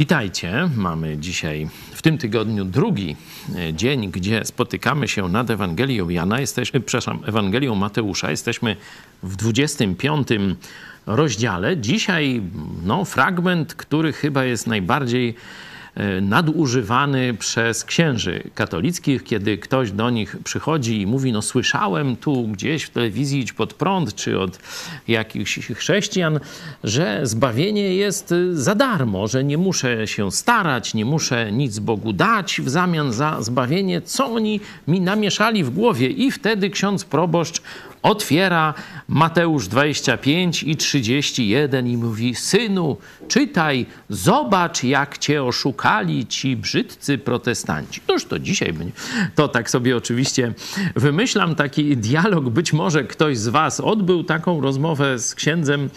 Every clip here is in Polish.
Witajcie. Mamy dzisiaj w tym tygodniu drugi e, dzień, gdzie spotykamy się nad Ewangelią Jana. Jesteśmy, przepraszam, Ewangelią Mateusza. Jesteśmy w 25 rozdziale. Dzisiaj no, fragment, który chyba jest najbardziej nadużywany przez księży katolickich, kiedy ktoś do nich przychodzi i mówi, no słyszałem tu gdzieś w telewizji idź pod prąd, czy od jakichś chrześcijan, że zbawienie jest za darmo, że nie muszę się starać, nie muszę nic Bogu dać w zamian za zbawienie. Co oni mi namieszali w głowie? I wtedy ksiądz proboszcz otwiera Mateusz 25 i 31 i mówi: Synu, czytaj, zobacz, jak cię oszukali ci brzydcy protestanci. Noż to dzisiaj. To tak sobie oczywiście wymyślam taki dialog. Być może ktoś z Was odbył taką rozmowę z księdzem,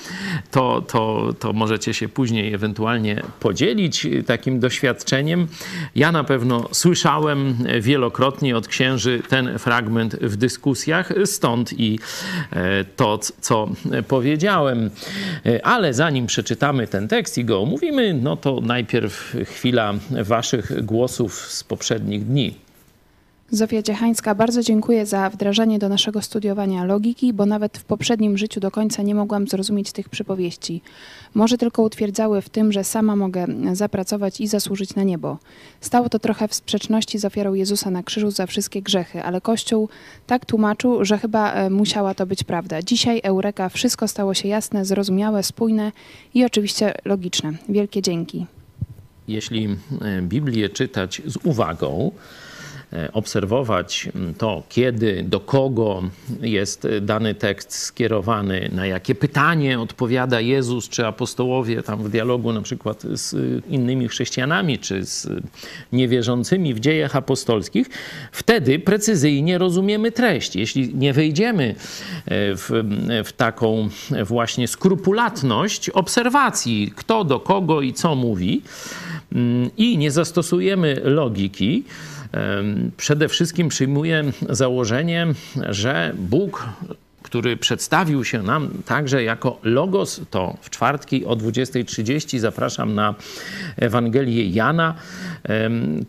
to, to, to możecie się później ewentualnie podzielić takim doświadczeniem. Ja na pewno słyszałem wielokrotnie od księży ten fragment w dyskusjach, stąd i E, to, co powiedziałem. E, ale zanim przeczytamy ten tekst i go omówimy, no to najpierw chwila Waszych głosów z poprzednich dni. Zofia Ciechańska, bardzo dziękuję za wdrażanie do naszego studiowania logiki, bo nawet w poprzednim życiu do końca nie mogłam zrozumieć tych przypowieści. Może tylko utwierdzały w tym, że sama mogę zapracować i zasłużyć na niebo. Stało to trochę w sprzeczności z ofiarą Jezusa na krzyżu za wszystkie grzechy, ale Kościół tak tłumaczył, że chyba e, musiała to być prawda. Dzisiaj Eureka, wszystko stało się jasne, zrozumiałe, spójne i oczywiście logiczne. Wielkie dzięki. Jeśli e, Biblię czytać z uwagą, obserwować to, kiedy, do kogo jest dany tekst skierowany, na jakie pytanie odpowiada Jezus czy apostołowie tam w dialogu na przykład z innymi chrześcijanami czy z niewierzącymi w dziejach apostolskich, wtedy precyzyjnie rozumiemy treść. Jeśli nie wejdziemy e, w, w taką właśnie skrupulatność obserwacji, kto do kogo i co mówi, i nie zastosujemy logiki, przede wszystkim przyjmuje założenie, że Bóg który przedstawił się nam także jako Logos, to w czwartki o 20.30 zapraszam na Ewangelię Jana.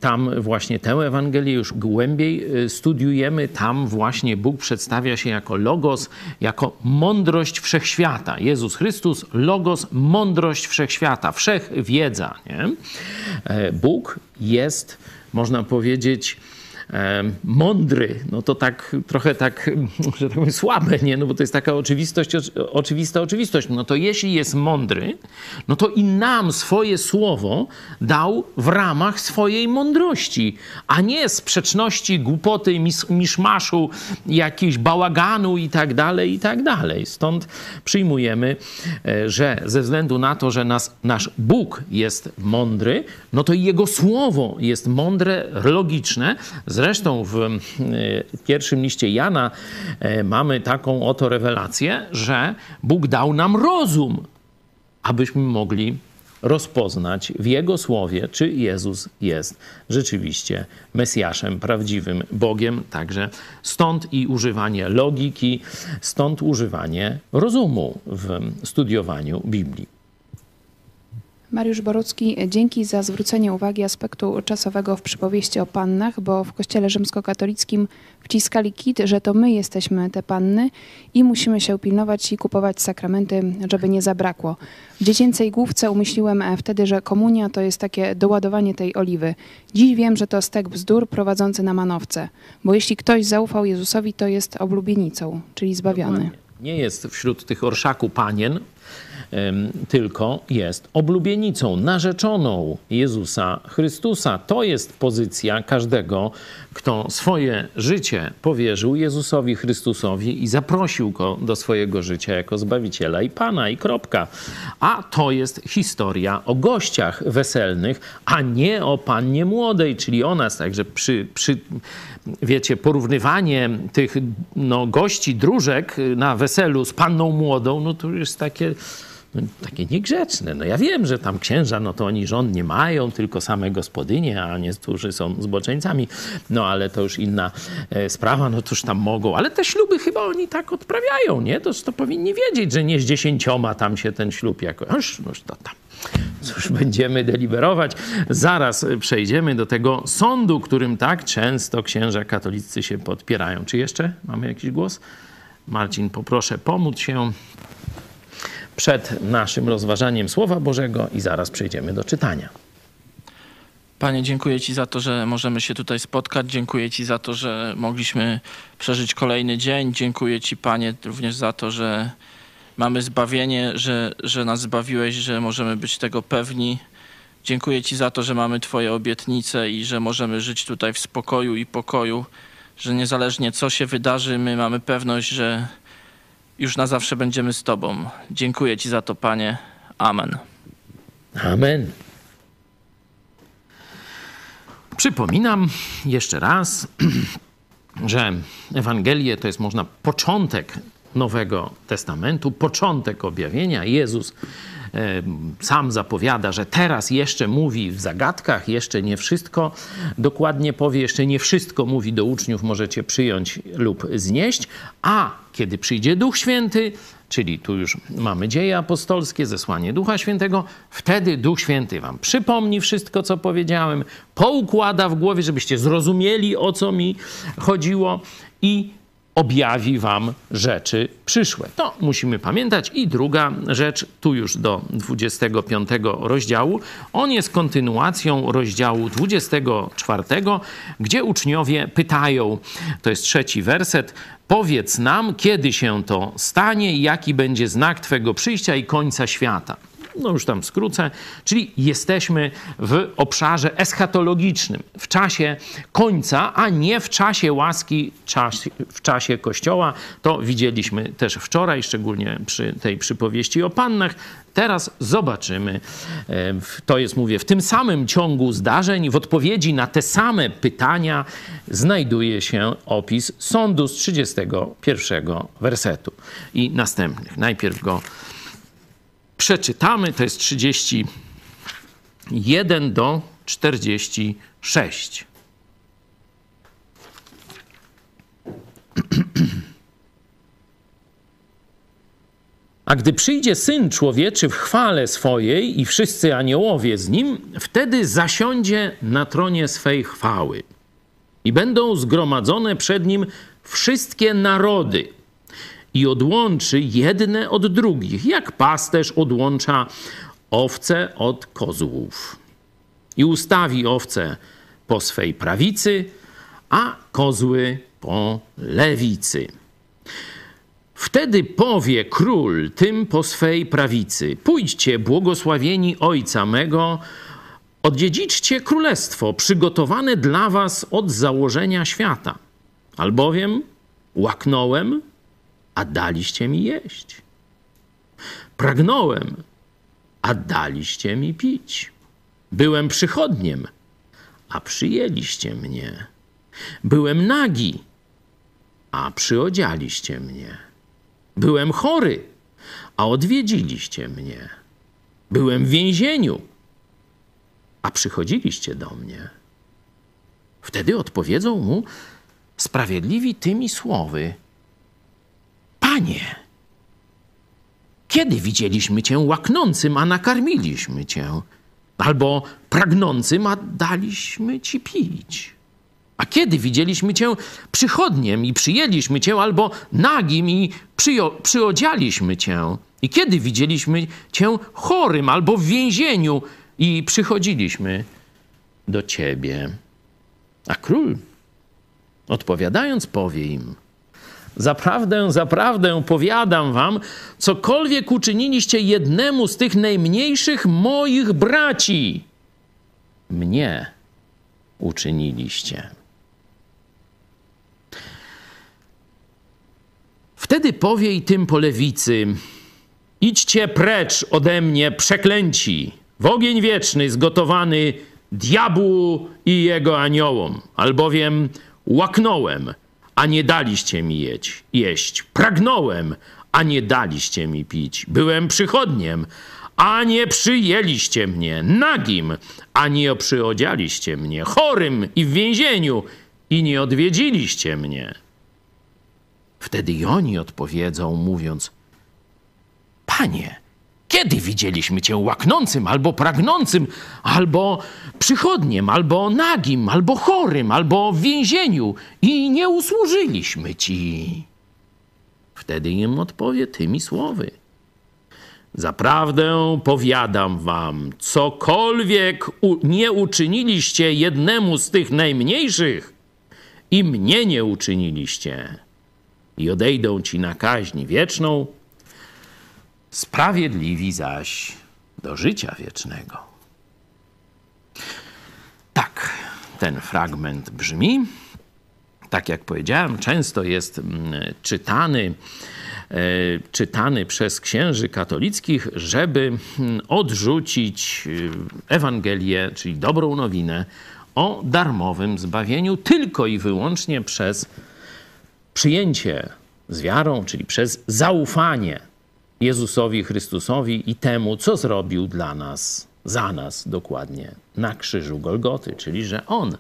Tam właśnie tę Ewangelię już głębiej y, studiujemy. Tam właśnie Bóg przedstawia się jako Logos, jako mądrość wszechświata. Jezus Chrystus, Logos, mądrość wszechświata, wszechwiedza. Nie? E, Bóg jest można powiedzieć, mądry, no to tak trochę tak, że tak powiem, słabe, nie? No bo to jest taka oczywistość, oczywista oczywistość. No to jeśli jest mądry, no to i nam swoje słowo dał w ramach swojej mądrości, a nie sprzeczności, głupoty, mis, miszmaszu, jakichś bałaganu i tak dalej, i tak dalej. Stąd przyjmujemy, e, że ze względu na to, że nas, nasz Bóg jest mądry, no to i Jego słowo jest mądre, logiczne, Zresztą w e, pierwszym liście Jana e, mamy taką oto rewelację, że Bóg dał nam rozum, abyśmy mogli rozpoznać w Jego słowie, czy Jezus jest rzeczywiście Mesjaszem, prawdziwym Bogiem. Także stąd i używanie logiki, stąd używanie rozumu w studiowaniu Biblii. Mariusz Borucki, dzięki za zwrócenie uwagi aspektu czasowego w przypowieści o pannach, bo w kościele rzymskokatolickim wciskali kit, że to my jesteśmy te panny i musimy się pilnować i kupować sakramenty, żeby nie zabrakło. W dziecięcej główce umyśliłem wtedy, że komunia to jest takie doładowanie tej oliwy. Dziś wiem, że to stek bzdur prowadzący na manowce, bo jeśli ktoś zaufał Jezusowi, to jest oblubienicą, czyli zbawiony. Nie jest wśród tych orszaku panien, tylko jest oblubienicą, narzeczoną Jezusa Chrystusa. To jest pozycja każdego, kto swoje życie powierzył Jezusowi Chrystusowi i zaprosił go do swojego życia jako Zbawiciela i Pana i kropka. A to jest historia o gościach weselnych, a nie o Pannie Młodej, czyli o nas. Także przy, przy wiecie, porównywanie tych no, gości, dróżek na weselu z Panną Młodą, no to jest takie no, takie niegrzeczne. No ja wiem, że tam księża, no to oni rząd nie mają, tylko same gospodynie, a niektórzy są zboczeńcami. No ale to już inna e, sprawa, no toż tam mogą. Ale te śluby chyba oni tak odprawiają, nie? To, to powinni wiedzieć, że nie z dziesięcioma tam się ten ślub jakoś, no to tam Cóż, będziemy deliberować. Zaraz przejdziemy do tego sądu, którym tak często księża katolicy się podpierają. Czy jeszcze mamy jakiś głos? Marcin, poproszę pomóc się przed naszym rozważaniem Słowa Bożego i zaraz przejdziemy do czytania. Panie, dziękuję Ci za to, że możemy się tutaj spotkać. Dziękuję Ci za to, że mogliśmy przeżyć kolejny dzień. Dziękuję Ci, Panie, również za to, że mamy zbawienie, że, że nas zbawiłeś, że możemy być tego pewni. Dziękuję Ci za to, że mamy Twoje obietnice i że możemy żyć tutaj w spokoju i pokoju, że niezależnie co się wydarzy, my mamy pewność, że już na zawsze będziemy z Tobą. Dziękuję Ci za to, Panie. Amen. Amen. Przypominam jeszcze raz, że Ewangelie to jest można początek Nowego Testamentu, początek objawienia. Jezus sam zapowiada, że teraz jeszcze mówi w zagadkach, jeszcze nie wszystko dokładnie powie, jeszcze nie wszystko mówi do uczniów, możecie przyjąć lub znieść, a kiedy przyjdzie Duch Święty, czyli tu już mamy dzieje apostolskie, zesłanie Ducha Świętego, wtedy Duch Święty wam przypomni wszystko, co powiedziałem, poukłada w głowie, żebyście zrozumieli, o co mi chodziło i objawi wam rzeczy przyszłe. To musimy pamiętać. I druga rzecz, tu już do 25 rozdziału. On jest kontynuacją rozdziału 24, gdzie uczniowie pytają, to jest trzeci werset, powiedz nam, kiedy się to stanie i jaki będzie znak Twego przyjścia i końca świata no już tam skrócę, czyli jesteśmy w obszarze eschatologicznym, w czasie końca, a nie w czasie łaski, w czasie Kościoła. To widzieliśmy też wczoraj, szczególnie przy tej przypowieści o pannach. Teraz zobaczymy, e, to jest, mówię, w tym samym ciągu zdarzeń, w odpowiedzi na te same pytania znajduje się opis sądu z 31 wersetu i następnych. Najpierw go przeczytamy, to jest 31 do 46. A gdy przyjdzie syn człowieczy w chwale swojej i wszyscy aniołowie z nim, wtedy zasiądzie na tronie swej chwały. I będą zgromadzone przed nim wszystkie narody i odłączy jedne od drugich, jak pasterz odłącza owce od kozłów. I ustawi owce po swej prawicy, a kozły po lewicy. Wtedy powie król tym po swej prawicy: Pójdźcie, błogosławieni ojca mego, odziedziczcie królestwo przygotowane dla was od założenia świata. Albowiem łaknąłem, a daliście mi jeść. Pragnąłem, a daliście mi pić. Byłem przychodniem, a przyjęliście mnie. Byłem nagi, a przyodzialiście mnie. Byłem chory, a odwiedziliście mnie. Byłem w więzieniu, a przychodziliście do mnie. Wtedy odpowiedzą mu sprawiedliwi tymi słowy: Panie, kiedy widzieliśmy Cię łaknącym, a nakarmiliśmy Cię? Albo pragnącym, a daliśmy Ci pić? A kiedy widzieliśmy Cię przychodniem i przyjęliśmy Cię, albo nagim i przyodzialiśmy Cię? I kiedy widzieliśmy Cię chorym albo w więzieniu i przychodziliśmy do Ciebie? A król, odpowiadając, powie im – Zaprawdę, zaprawdę powiadam wam, cokolwiek uczyniliście jednemu z tych najmniejszych moich braci, mnie uczyniliście. Wtedy powie i tym po lewicy: Idźcie precz ode mnie, przeklęci, w ogień wieczny zgotowany diabłu i jego aniołom, albowiem łaknąłem a nie daliście mi jeść, jeść. Pragnąłem, a nie daliście mi pić. Byłem przychodniem, a nie przyjęliście mnie. Nagim, a nie przyodzialiście mnie. Chorym i w więzieniu, i nie odwiedziliście mnie. Wtedy i oni odpowiedzą, mówiąc: Panie, Kiedy widzieliśmy cię łaknącym, albo pragnącym, albo przychodniem, albo nagim, albo chorym, albo w więzieniu i nie usłużyliśmy ci? Wtedy im odpowie tymi słowy. Zaprawdę powiadam wam, cokolwiek nie uczyniliście jednemu z tych najmniejszych, i mnie nie uczyniliście. I odejdą ci na kaźń wieczną, sprawiedliwi zaś do życia wiecznego. Tak, ten fragment brzmi. Tak jak powiedziałem, często jest mm, czytany, e, czytany przez księży katolickich, żeby mm, odrzucić e, Ewangelię, czyli dobrą nowinę o darmowym zbawieniu tylko i wyłącznie przez przyjęcie z wiarą, czyli przez zaufanie Jezusowi Chrystusowi i temu, co zrobił dla nas, za nas dokładnie na krzyżu Golgoty, czyli że On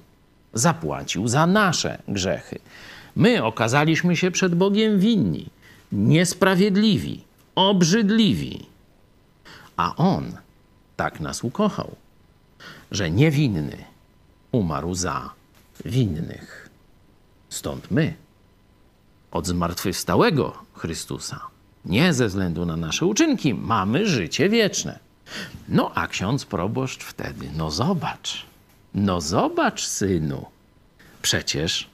zapłacił za nasze grzechy. My okazaliśmy się przed Bogiem winni, niesprawiedliwi, obrzydliwi, a On tak nas ukochał, że niewinny umarł za winnych. Stąd my od zmartwychwstałego Chrystusa, nie ze względu na nasze uczynki, mamy życie wieczne. No a ksiądz proboszcz wtedy, no zobacz, no zobacz, synu, przecież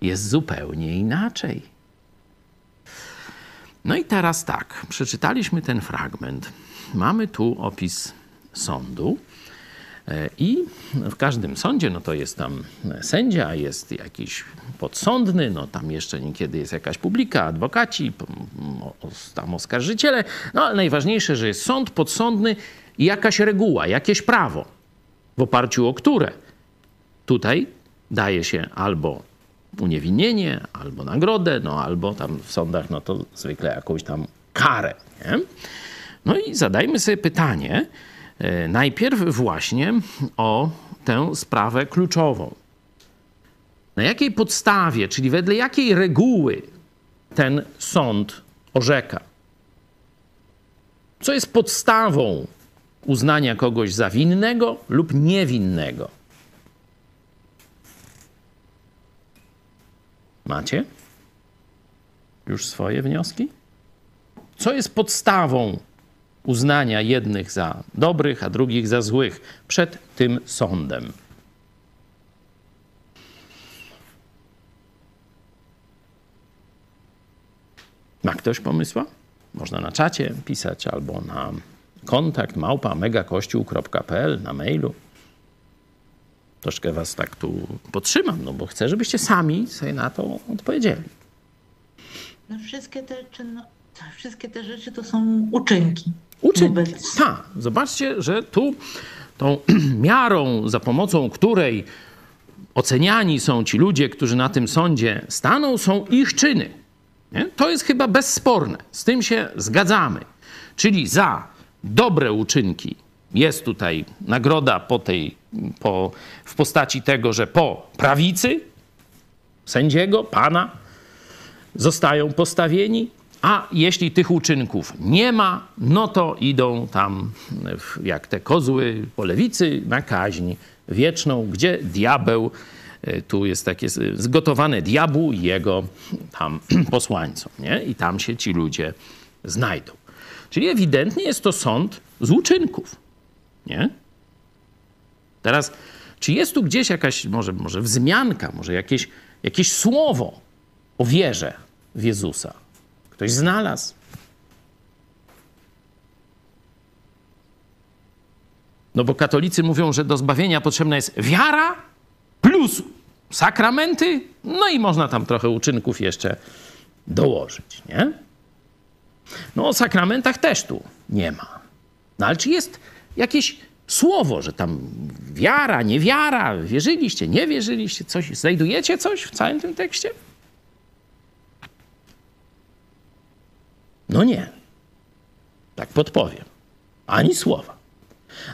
jest zupełnie inaczej. No i teraz tak, przeczytaliśmy ten fragment. Mamy tu opis sądu. I w każdym sądzie, no to jest tam sędzia, jest jakiś podsądny, no tam jeszcze niekiedy jest jakaś publika, adwokaci, tam oskarżyciele, no ale najważniejsze, że jest sąd podsądny i jakaś reguła, jakieś prawo, w oparciu o które tutaj daje się albo uniewinnienie, albo nagrodę, no albo tam w sądach, no to zwykle jakąś tam karę, nie? No i zadajmy sobie pytanie, najpierw właśnie o tę sprawę kluczową. Na jakiej podstawie, czyli wedle jakiej reguły ten sąd orzeka? Co jest podstawą uznania kogoś za winnego lub niewinnego? Macie już swoje wnioski? Co jest podstawą uznania jednych za dobrych, a drugich za złych przed tym sądem. Ma ktoś pomysła? Można na czacie pisać albo na kontakt małpa megakościół.pl na mailu. Troszkę was tak tu podtrzymam, no bo chcę, żebyście sami sobie na to odpowiedzieli. No wszystkie te, czynno, wszystkie te rzeczy to są uczynki. Uczynki. Tak, zobaczcie, że tu tą miarą, za pomocą której oceniani są ci ludzie, którzy na tym sądzie staną, są ich czyny. Nie? To jest chyba bezsporne. Z tym się zgadzamy. Czyli za dobre uczynki jest tutaj nagroda po tej, po, w postaci tego, że po prawicy sędziego, pana, zostają postawieni, a jeśli tych uczynków nie ma, no to idą tam jak te kozły po lewicy na kaźń wieczną, gdzie diabeł, e, tu jest takie zgotowane diabłu i jego tam posłańcom, nie? I tam się ci ludzie znajdą. Czyli ewidentnie jest to sąd z uczynków, nie? Teraz, czy jest tu gdzieś jakaś, może, może wzmianka, może jakieś, jakieś słowo o wierze w Jezusa? Ktoś znalazł. No bo katolicy mówią, że do zbawienia potrzebna jest wiara plus sakramenty, no i można tam trochę uczynków jeszcze dołożyć, nie? No o sakramentach też tu nie ma. No ale czy jest jakieś słowo, że tam wiara, niewiara, wierzyliście, nie wierzyliście, coś, znajdujecie coś w całym tym tekście? No nie. Tak podpowiem. Ani słowa.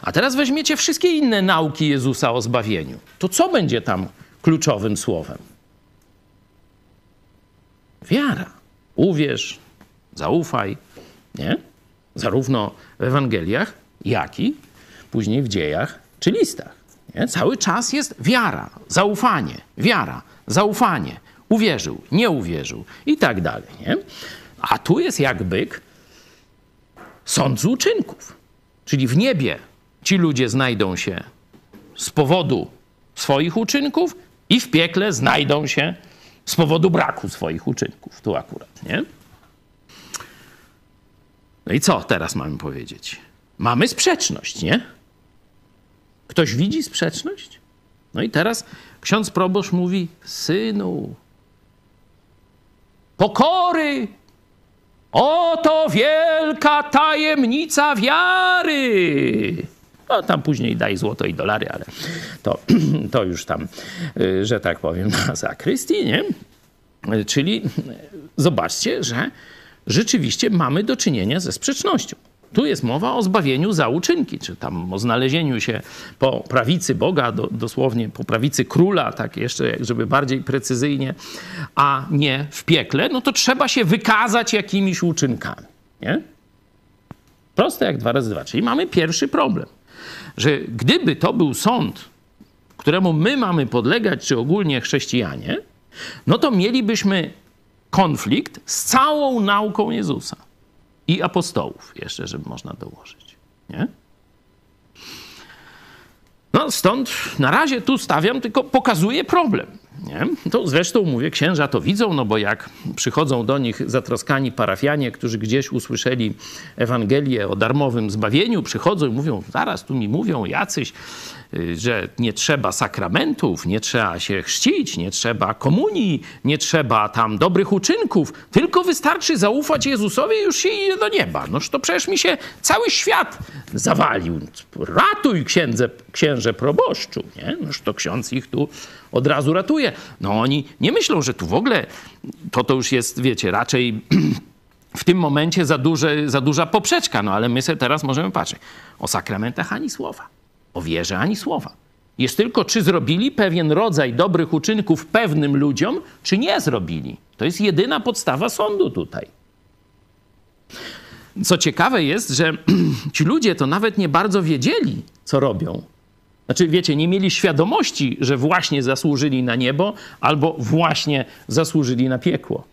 A teraz weźmiecie wszystkie inne nauki Jezusa o zbawieniu. To co będzie tam kluczowym słowem? Wiara. Uwierz, zaufaj, nie? zarówno w Ewangeliach, jak i później w dziejach czy listach. Nie? Cały czas jest wiara, zaufanie, wiara, zaufanie. Uwierzył, nie uwierzył i tak dalej. Nie? A tu jest jak byk sąd z uczynków. Czyli w niebie ci ludzie znajdą się z powodu swoich uczynków i w piekle znajdą się z powodu braku swoich uczynków. Tu akurat, nie? No i co teraz mamy powiedzieć? Mamy sprzeczność, nie? Ktoś widzi sprzeczność? No i teraz ksiądz proboszcz mówi: Synu, pokory, oto wielka tajemnica wiary. No tam później daj złoto i dolary, ale to, to już tam, y, że tak powiem, na zakrystii, nie? Czyli zobaczcie, że rzeczywiście mamy do czynienia ze sprzecznością. Tu jest mowa o zbawieniu za uczynki, czy tam o znalezieniu się po prawicy Boga, do, dosłownie po prawicy króla, tak jeszcze, żeby bardziej precyzyjnie, a nie w piekle, no to trzeba się wykazać jakimiś uczynkami. Nie? Proste jak dwa razy dwa. Czyli mamy pierwszy problem, że gdyby to był sąd, któremu my mamy podlegać, czy ogólnie chrześcijanie, no to mielibyśmy konflikt z całą nauką Jezusa i apostołów, jeszcze, żeby można dołożyć. Nie? No stąd na razie tu stawiam, tylko pokazuję problem. Nie? To zresztą mówię, księża to widzą, no bo jak przychodzą do nich zatroskani parafianie, którzy gdzieś usłyszeli Ewangelię o darmowym zbawieniu, przychodzą i mówią, zaraz tu mi mówią jacyś, y, że nie trzeba sakramentów, nie trzeba się chrzcić, nie trzeba komunii, nie trzeba tam dobrych uczynków, tylko wystarczy zaufać Jezusowi i już się idzie do nieba. Noż to przecież mi się cały świat zawalił. Ratuj księdze, księże proboszczu, nie? Noż to ksiądz ich tu od razu ratuje. No oni nie myślą, że tu w ogóle to to już jest, wiecie, raczej w tym momencie za, duże, za duża poprzeczka. No ale my sobie teraz możemy patrzeć. O sakramentach ani słowa. O wierze ani słowa. Jest tylko, czy zrobili pewien rodzaj dobrych uczynków pewnym ludziom, czy nie zrobili. To jest jedyna podstawa sądu tutaj. Co ciekawe jest, że ci ludzie to nawet nie bardzo wiedzieli, co robią. Znaczy, wiecie, nie mieli świadomości, że właśnie zasłużyli na niebo albo właśnie zasłużyli na piekło.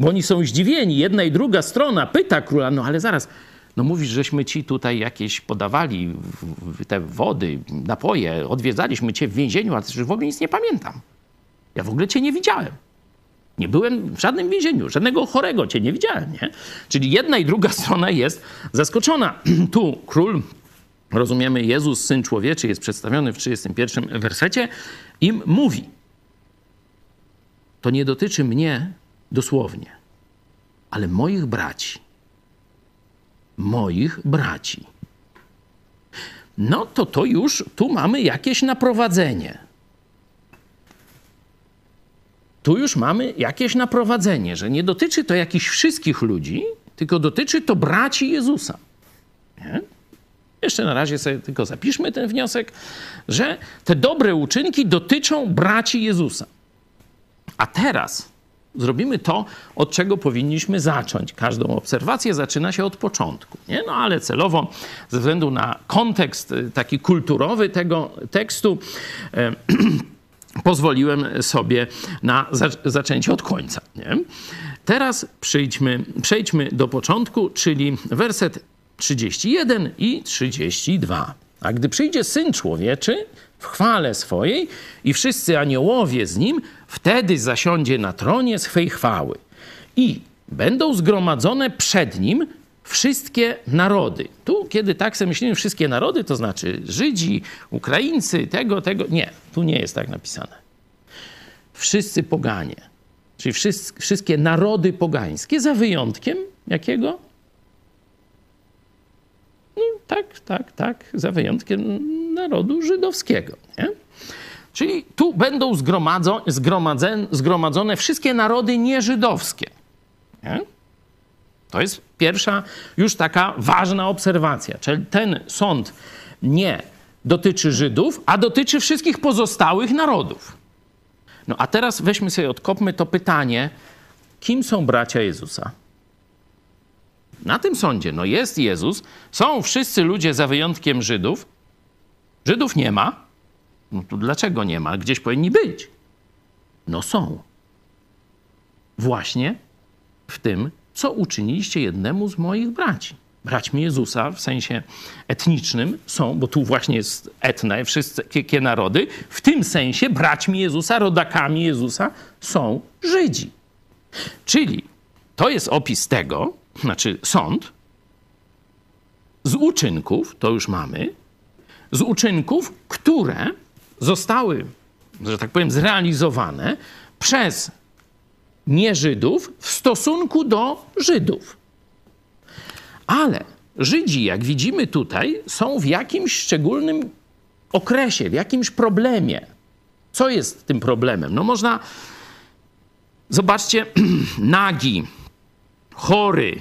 Bo oni są zdziwieni. Jedna i druga strona pyta króla, no ale zaraz, no mówisz, żeśmy ci tutaj jakieś podawali te wody, napoje, odwiedzaliśmy cię w więzieniu, ale w ogóle nic nie pamiętam. Ja w ogóle cię nie widziałem. Nie byłem w żadnym więzieniu, żadnego chorego cię nie widziałem, nie? Czyli jedna i druga strona jest zaskoczona. tu król rozumiemy, Jezus, Syn Człowieczy, jest przedstawiony w 31 wersecie, im mówi. To nie dotyczy mnie dosłownie, ale moich braci. Moich braci. No to to już tu mamy jakieś naprowadzenie. Tu już mamy jakieś naprowadzenie, że nie dotyczy to jakichś wszystkich ludzi, tylko dotyczy to braci Jezusa. Nie? Jeszcze na razie sobie tylko zapiszmy ten wniosek, że te dobre uczynki dotyczą braci Jezusa. A teraz zrobimy to, od czego powinniśmy zacząć. Każdą obserwację zaczyna się od początku. Nie? No ale celowo, ze względu na kontekst y, taki kulturowy tego tekstu, e, pozwoliłem sobie na zaczęcie od końca. Nie? Teraz przejdźmy do początku, czyli werset 31 i 32. A gdy przyjdzie Syn Człowieczy w chwale swojej i wszyscy aniołowie z Nim, wtedy zasiądzie na tronie swej chwały. I będą zgromadzone przed Nim wszystkie narody. Tu, kiedy tak sobie myślimy, wszystkie narody, to znaczy Żydzi, Ukraińcy, tego, tego. Nie, tu nie jest tak napisane. Wszyscy poganie, czyli wszystkie narody pogańskie, za wyjątkiem jakiego? Tak, tak, tak, za wyjątkiem narodu żydowskiego. Nie? Czyli tu będą zgromadzone wszystkie narody nieżydowskie. Nie? To jest pierwsza już taka ważna obserwacja. Czyli ten sąd nie dotyczy Żydów, a dotyczy wszystkich pozostałych narodów. No a teraz weźmy sobie, odkopmy to pytanie, kim są bracia Jezusa? Na tym sądzie, no jest Jezus, są wszyscy ludzie za wyjątkiem Żydów. Żydów nie ma. No to dlaczego nie ma? Gdzieś powinni być. No są. Właśnie w tym, co uczyniliście jednemu z moich braci. Braćmi Jezusa w sensie etnicznym są, bo tu właśnie jest etne, wszystkie narody. W tym sensie braćmi Jezusa, rodakami Jezusa są Żydzi. Czyli to jest opis tego, znaczy sąd z uczynków, to już mamy, z uczynków, które zostały, że tak powiem, zrealizowane przez nie-Żydów w stosunku do Żydów. Ale Żydzi, jak widzimy tutaj, są w jakimś szczególnym okresie, w jakimś problemie. Co jest tym problemem? No można, zobaczcie, nagi, chory,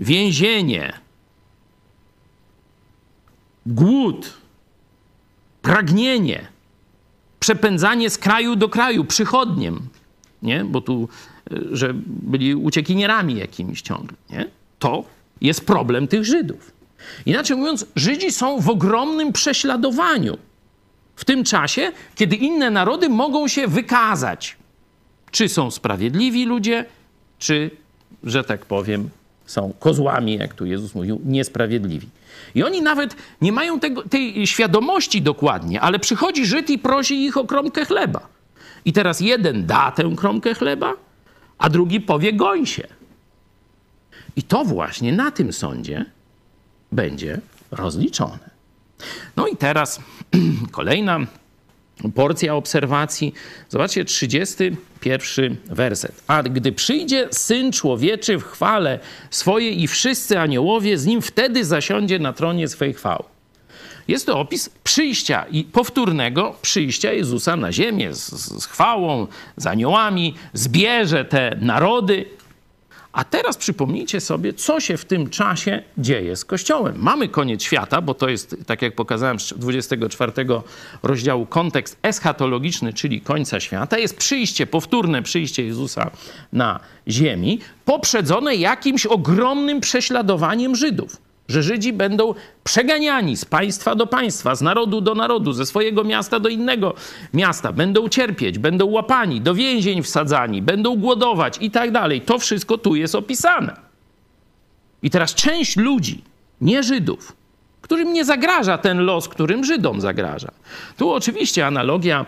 więzienie, głód, pragnienie, przepędzanie z kraju do kraju przychodniem, nie? bo tu, e, że byli uciekinierami jakimiś ciągle. Nie? To jest problem tych Żydów. Inaczej mówiąc, Żydzi są w ogromnym prześladowaniu w tym czasie, kiedy inne narody mogą się wykazać, czy są sprawiedliwi ludzie, czy, że tak powiem, są kozłami, jak tu Jezus mówił, niesprawiedliwi. I oni nawet nie mają tego, tej świadomości dokładnie, ale przychodzi Żyd i prosi ich o kromkę chleba. I teraz jeden da tę kromkę chleba, a drugi powie goń się. I to właśnie na tym sądzie będzie rozliczone. No i teraz kolejna porcja obserwacji. Zobaczcie, 31 werset. A gdy przyjdzie Syn Człowieczy w chwale swojej i wszyscy aniołowie z Nim, wtedy zasiądzie na tronie swej chwały. Jest to opis przyjścia i powtórnego przyjścia Jezusa na ziemię z, z chwałą, z aniołami, zbierze te narody, a teraz przypomnijcie sobie, co się w tym czasie dzieje z Kościołem. Mamy koniec świata, bo to jest, tak jak pokazałem z 24 rozdziału, kontekst eschatologiczny, czyli końca świata. Jest przyjście, powtórne przyjście Jezusa na ziemi, poprzedzone jakimś ogromnym prześladowaniem Żydów że Żydzi będą przeganiani z państwa do państwa, z narodu do narodu, ze swojego miasta do innego miasta, będą cierpieć, będą łapani, do więzień wsadzani, będą głodować i tak dalej. To wszystko tu jest opisane. I teraz część ludzi, nie Żydów, którym nie zagraża ten los, którym Żydom zagraża. Tu oczywiście analogia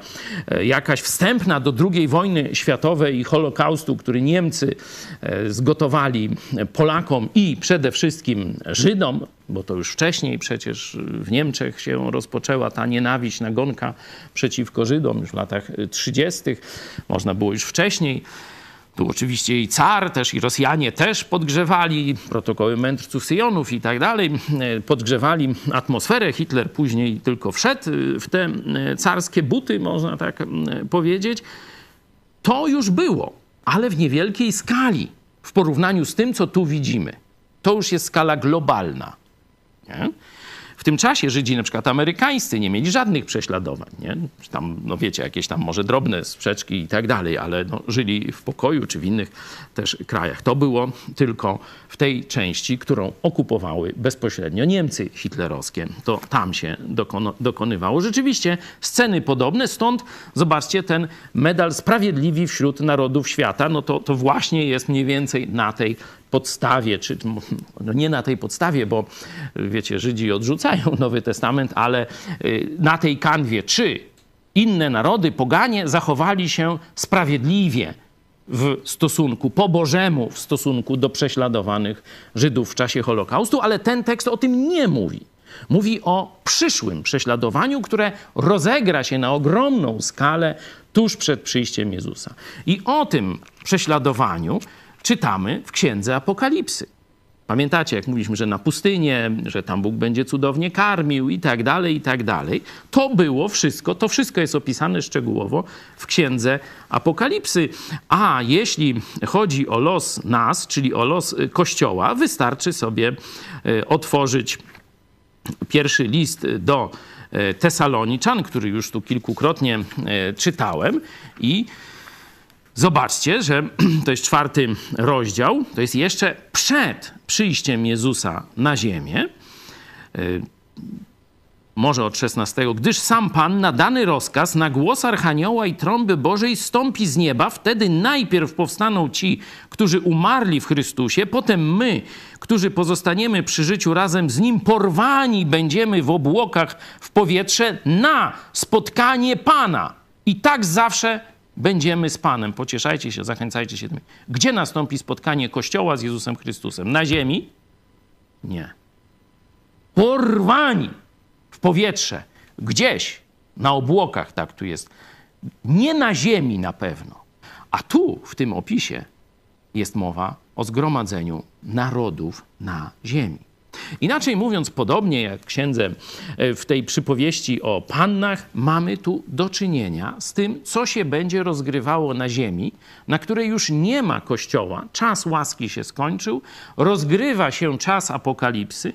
e, jakaś wstępna do II wojny światowej i Holokaustu, który Niemcy e, zgotowali Polakom i przede wszystkim Żydom, bo to już wcześniej przecież w Niemczech się rozpoczęła ta nienawiść, nagonka przeciwko Żydom już w latach 30. Można było już wcześniej. Tu oczywiście i car też, i Rosjanie też podgrzewali protokoły mędrców Syjonów i tak dalej, e, podgrzewali atmosferę. Hitler później tylko wszedł e, w te e, carskie buty, można tak powiedzieć. To już było, ale w niewielkiej skali w porównaniu z tym, co tu widzimy. To już jest skala globalna. Nie? W tym czasie Żydzi, na przykład amerykańscy, nie mieli żadnych prześladowań. Nie? Tam, no wiecie, jakieś tam może drobne sprzeczki i tak dalej, ale no, żyli w pokoju czy w innych też krajach. To było tylko w tej części, którą okupowały bezpośrednio Niemcy hitlerowskie. To tam się dokonywało. Rzeczywiście sceny podobne, stąd zobaczcie ten medal Sprawiedliwi wśród Narodów Świata. No to, to właśnie jest mniej więcej na tej podstawie, czy no nie na tej podstawie, bo wiecie, Żydzi odrzucają Nowy Testament, ale y, na tej kanwie, czy inne narody, poganie, zachowali się sprawiedliwie w stosunku po Bożemu, w stosunku do prześladowanych Żydów w czasie Holokaustu, ale ten tekst o tym nie mówi. Mówi o przyszłym prześladowaniu, które rozegra się na ogromną skalę tuż przed przyjściem Jezusa. I o tym prześladowaniu czytamy w księdze Apokalipsy. Pamiętacie, jak mówiliśmy, że na pustynię, że tam Bóg będzie cudownie karmił i tak dalej, i tak dalej. To było wszystko, to wszystko jest opisane szczegółowo w księdze Apokalipsy. A jeśli chodzi o los nas, czyli o los Kościoła, wystarczy sobie e, otworzyć pierwszy list do e, Tesaloniczan, który już tu kilkukrotnie czytałem i Zobaczcie, że to jest czwarty rozdział, to jest jeszcze przed przyjściem Jezusa na ziemię. Y, może od 16. Gdyż sam Pan na dany rozkaz, na głos Archanioła i trąby Bożej stąpi z nieba, wtedy najpierw powstaną ci, którzy umarli w Chrystusie, potem my, którzy pozostaniemy przy życiu razem z Nim, porwani będziemy w obłokach w powietrze na spotkanie Pana. I tak zawsze będziemy z Panem. Pocieszajcie się, zachęcajcie się. Gdzie nastąpi spotkanie Kościoła z Jezusem Chrystusem? Na ziemi? Nie. Porwani w powietrze, gdzieś na obłokach, tak tu jest. Nie na ziemi na pewno. A tu w tym opisie jest mowa o zgromadzeniu narodów na ziemi. Inaczej mówiąc, podobnie jak księdze e, w tej przypowieści o pannach, mamy tu do czynienia z tym, co się będzie rozgrywało na ziemi, na której już nie ma kościoła. Czas łaski się skończył, rozgrywa się czas apokalipsy.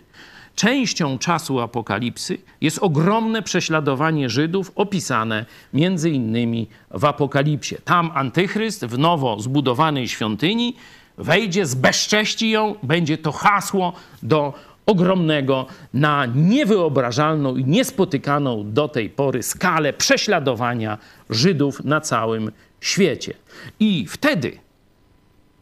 Częścią czasu apokalipsy jest ogromne prześladowanie Żydów, opisane między innymi w apokalipsie. Tam antychryst w nowo zbudowanej świątyni wejdzie, zbezcześci ją, będzie to hasło do ogromnego, na niewyobrażalną i niespotykaną do tej pory skalę prześladowania Żydów na całym świecie. I wtedy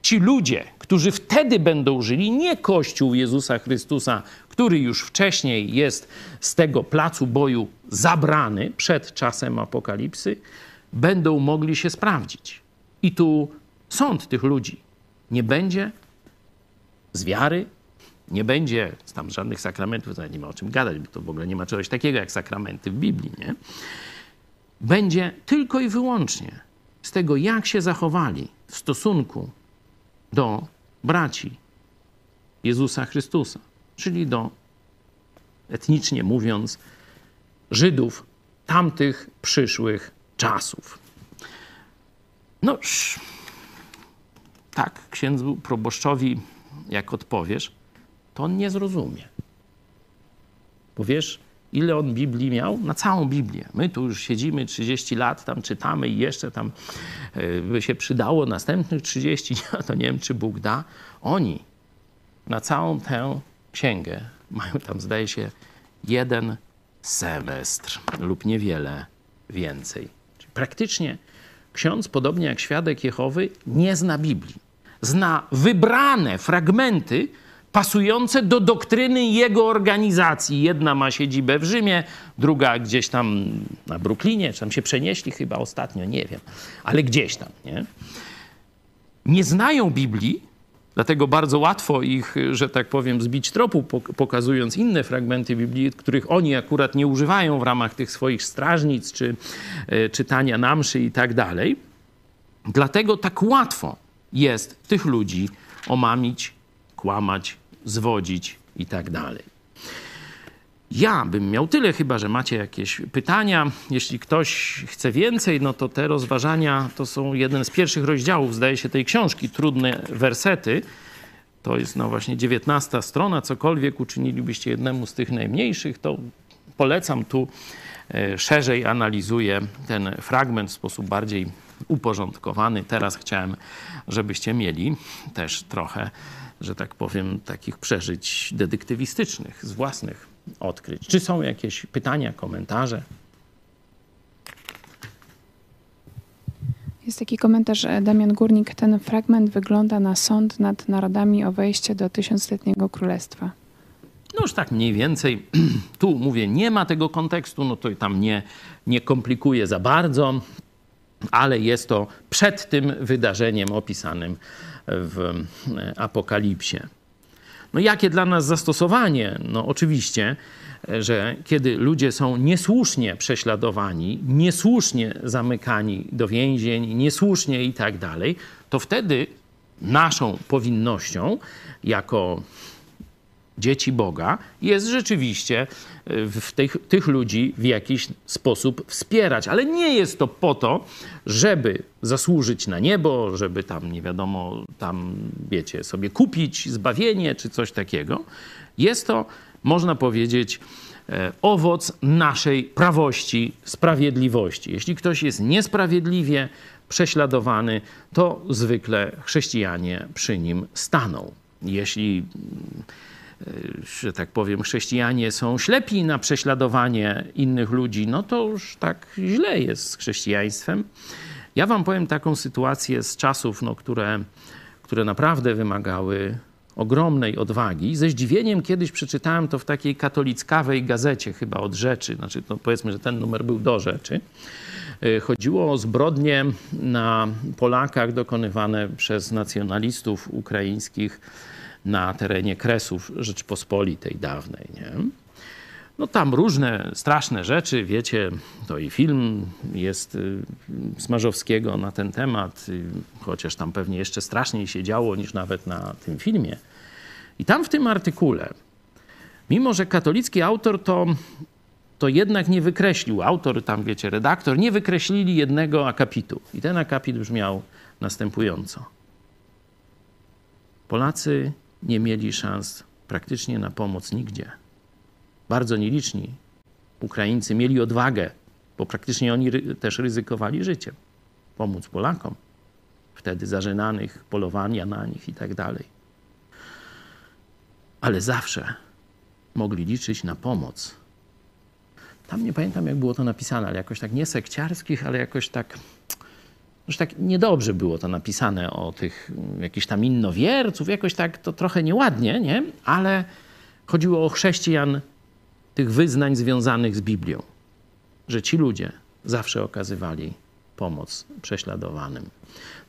ci ludzie, którzy wtedy będą żyli, nie Kościół Jezusa Chrystusa, który już wcześniej jest z tego placu boju zabrany przed czasem apokalipsy, będą mogli się sprawdzić. I tu sąd tych ludzi nie będzie z wiary, nie będzie tam żadnych sakramentów, nie ma o czym gadać, bo to w ogóle nie ma czegoś takiego jak sakramenty w Biblii, nie? Będzie tylko i wyłącznie z tego, jak się zachowali w stosunku do braci Jezusa Chrystusa, czyli do, etnicznie mówiąc, Żydów tamtych przyszłych czasów. No, tak, księdzu proboszczowi, jak odpowiesz, to on nie zrozumie. Bo wiesz, ile on Biblii miał? Na całą Biblię. My tu już siedzimy 30 lat, tam czytamy i jeszcze tam e, by się przydało następnych 30, to nie wiem, czy Bóg da. Oni na całą tę księgę mają tam, zdaje się, jeden semestr lub niewiele więcej. Czyli praktycznie ksiądz, podobnie jak świadek Jehowy, nie zna Biblii. Zna wybrane fragmenty, pasujące do doktryny jego organizacji. Jedna ma siedzibę w Rzymie, druga gdzieś tam na Brooklynie, czy tam się przenieśli chyba ostatnio, nie wiem, ale gdzieś tam, nie? Nie znają Biblii, dlatego bardzo łatwo ich, że tak powiem, zbić tropu, pokazując inne fragmenty Biblii, których oni akurat nie używają w ramach tych swoich strażnic, czy e, czytania na mszy i tak dalej. Dlatego tak łatwo jest tych ludzi omamić, kłamać, zwodzić i tak dalej. Ja bym miał tyle, chyba że macie jakieś pytania. Jeśli ktoś chce więcej, no to te rozważania to są jeden z pierwszych rozdziałów, zdaje się, tej książki, trudne wersety. To jest no właśnie 19 strona. Cokolwiek uczynilibyście jednemu z tych najmniejszych, to polecam tu e, szerzej analizuję ten fragment w sposób bardziej uporządkowany. Teraz chciałem, żebyście mieli też trochę że tak powiem, takich przeżyć detektywistycznych, z własnych odkryć. Czy są jakieś pytania, komentarze? Jest taki komentarz e, Damian Górnik. Ten fragment wygląda na sąd nad narodami o wejście do tysiącletniego królestwa. No już tak mniej więcej. Tu mówię, nie ma tego kontekstu, no to tam nie, nie komplikuje za bardzo, ale jest to przed tym wydarzeniem opisanym w e, Apokalipsie. No jakie dla nas zastosowanie? No oczywiście, e, że kiedy ludzie są niesłusznie prześladowani, niesłusznie zamykani do więzień, niesłusznie i tak dalej, to wtedy naszą powinnością jako dzieci Boga, jest rzeczywiście e, w tych, tych ludzi w jakiś sposób wspierać. Ale nie jest to po to, żeby zasłużyć na niebo, żeby tam, nie wiadomo, tam, wiecie, sobie kupić zbawienie czy coś takiego. Jest to, można powiedzieć, e, owoc naszej prawości, sprawiedliwości. Jeśli ktoś jest niesprawiedliwie prześladowany, to zwykle chrześcijanie przy nim staną. Jeśli że tak powiem, chrześcijanie są ślepi na prześladowanie innych ludzi, no to już tak źle jest z chrześcijaństwem. Ja wam powiem taką sytuację z czasów, no, które, które naprawdę wymagały ogromnej odwagi. Ze zdziwieniem kiedyś przeczytałem to w takiej katolickawej gazecie, chyba od rzeczy, znaczy no powiedzmy, że ten numer był do rzeczy. Y, chodziło o zbrodnie na Polakach dokonywane przez nacjonalistów ukraińskich na terenie Kresów Rzeczpospolitej dawnej. Nie? No tam różne straszne rzeczy, wiecie, to i film jest y, Smarzowskiego na ten temat, y, chociaż tam pewnie jeszcze straszniej się działo niż nawet na tym filmie. I tam w tym artykule, mimo że katolicki autor to, to jednak nie wykreślił, autor tam, wiecie, redaktor, nie wykreślili jednego akapitu. I ten akapit brzmiał następująco. Polacy nie mieli szans praktycznie na pomoc nigdzie bardzo nieliczni Ukraińcy mieli odwagę, bo praktycznie oni też ryzykowali życiem, pomóc Polakom, wtedy zażynanych, polowania na nich i tak dalej. Ale zawsze mogli liczyć na pomoc. Tam nie pamiętam, jak było to napisane, ale jakoś tak nie sekciarskich, ale jakoś tak już tak niedobrze było to napisane o tych jakichś tam innowierców, jakoś tak to trochę nieładnie, nie? Ale chodziło o chrześcijan tych wyznań związanych z Biblią, że ci ludzie zawsze okazywali pomoc prześladowanym.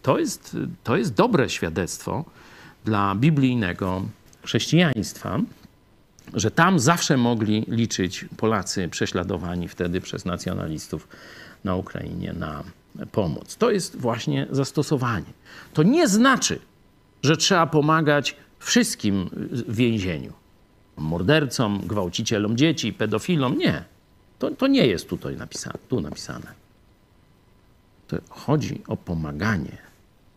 To jest, to jest dobre świadectwo dla biblijnego chrześcijaństwa, że tam zawsze mogli liczyć Polacy prześladowani wtedy przez nacjonalistów na Ukrainie na pomoc. To jest właśnie zastosowanie. To nie znaczy, że trzeba pomagać wszystkim w więzieniu mordercom, gwałcicielom dzieci, pedofilom. Nie. To, to nie jest tutaj napisane, tu napisane. To chodzi o pomaganie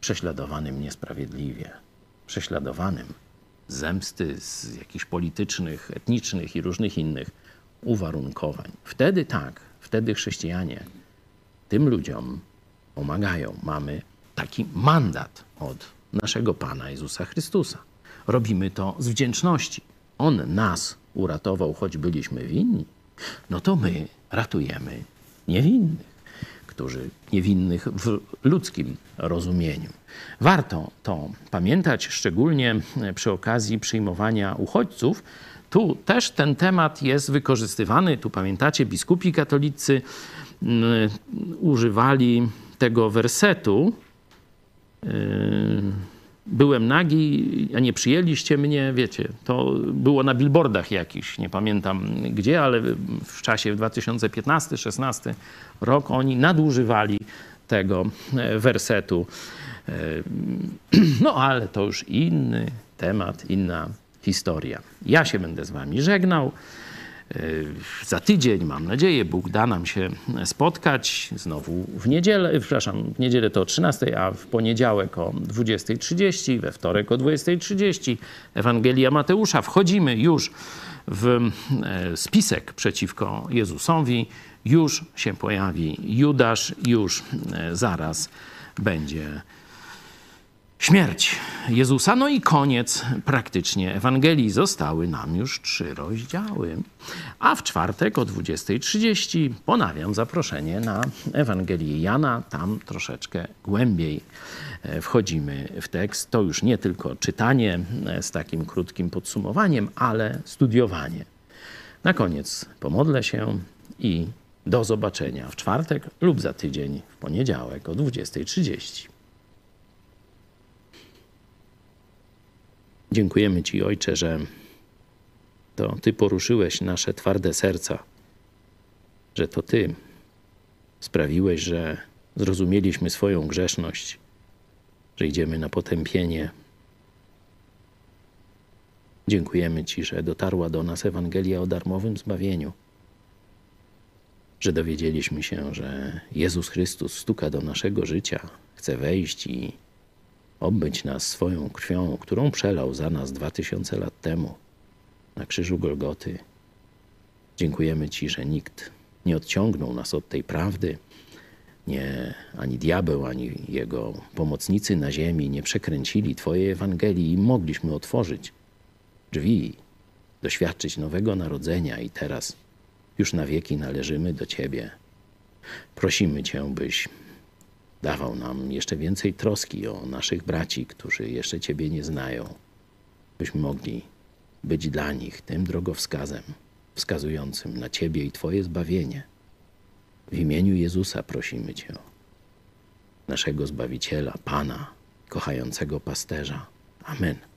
prześladowanym niesprawiedliwie, prześladowanym zemsty z jakichś politycznych, etnicznych i różnych innych uwarunkowań. Wtedy tak, wtedy chrześcijanie tym ludziom pomagają. Mamy taki mandat od naszego Pana Jezusa Chrystusa. Robimy to z wdzięczności. On nas uratował, choć byliśmy winni, no to my ratujemy niewinnych, którzy niewinnych w ludzkim rozumieniu. Warto to pamiętać, szczególnie przy okazji przyjmowania uchodźców. Tu też ten temat jest wykorzystywany. Tu pamiętacie, biskupi katolicy mm, używali tego wersetu. Yy, byłem nagi, a nie przyjęliście mnie, wiecie, to było na billboardach jakiś, nie pamiętam gdzie, ale w czasie 2015-16 rok oni nadużywali tego e, wersetu. E, no ale to już inny temat, inna historia. Ja się będę z wami żegnał. E, za tydzień, mam nadzieję, Bóg da nam się spotkać znowu w niedzielę, przepraszam, w niedzielę to o 13, a w poniedziałek o 20.30, we wtorek o 20.30. Ewangelia Mateusza. Wchodzimy już w e, spisek przeciwko Jezusowi. Już się pojawi Judasz, już e, zaraz będzie śmierć Jezusa. No i koniec praktycznie Ewangelii. Zostały nam już trzy rozdziały. A w czwartek o 20.30 ponawiam zaproszenie na Ewangelię Jana. Tam troszeczkę głębiej e, wchodzimy w tekst. To już nie tylko czytanie e, z takim krótkim podsumowaniem, ale studiowanie. Na koniec pomodlę się i do zobaczenia w czwartek lub za tydzień w poniedziałek o 20.30. Dziękujemy Ci, Ojcze, że to Ty poruszyłeś nasze twarde serca, że to Ty sprawiłeś, że zrozumieliśmy swoją grzeszność, że idziemy na potępienie. Dziękujemy Ci, że dotarła do nas Ewangelia o darmowym zbawieniu, że dowiedzieliśmy się, że Jezus Chrystus stuka do naszego życia, chce wejść i obmyć nas swoją krwią, którą przelał za nas dwa tysiące lat temu na krzyżu Golgoty. Dziękujemy Ci, że nikt nie odciągnął nas od tej prawdy. Nie, ani diabeł, ani jego pomocnicy na ziemi nie przekręcili Twojej Ewangelii i mogliśmy otworzyć drzwi, doświadczyć nowego narodzenia i teraz już na wieki należymy do Ciebie. Prosimy Cię, byś dawał nam jeszcze więcej troski o naszych braci, którzy jeszcze Ciebie nie znają, byśmy mogli być dla nich tym drogowskazem wskazującym na Ciebie i Twoje zbawienie. W imieniu Jezusa prosimy Cię, naszego Zbawiciela, Pana, kochającego pasterza. Amen.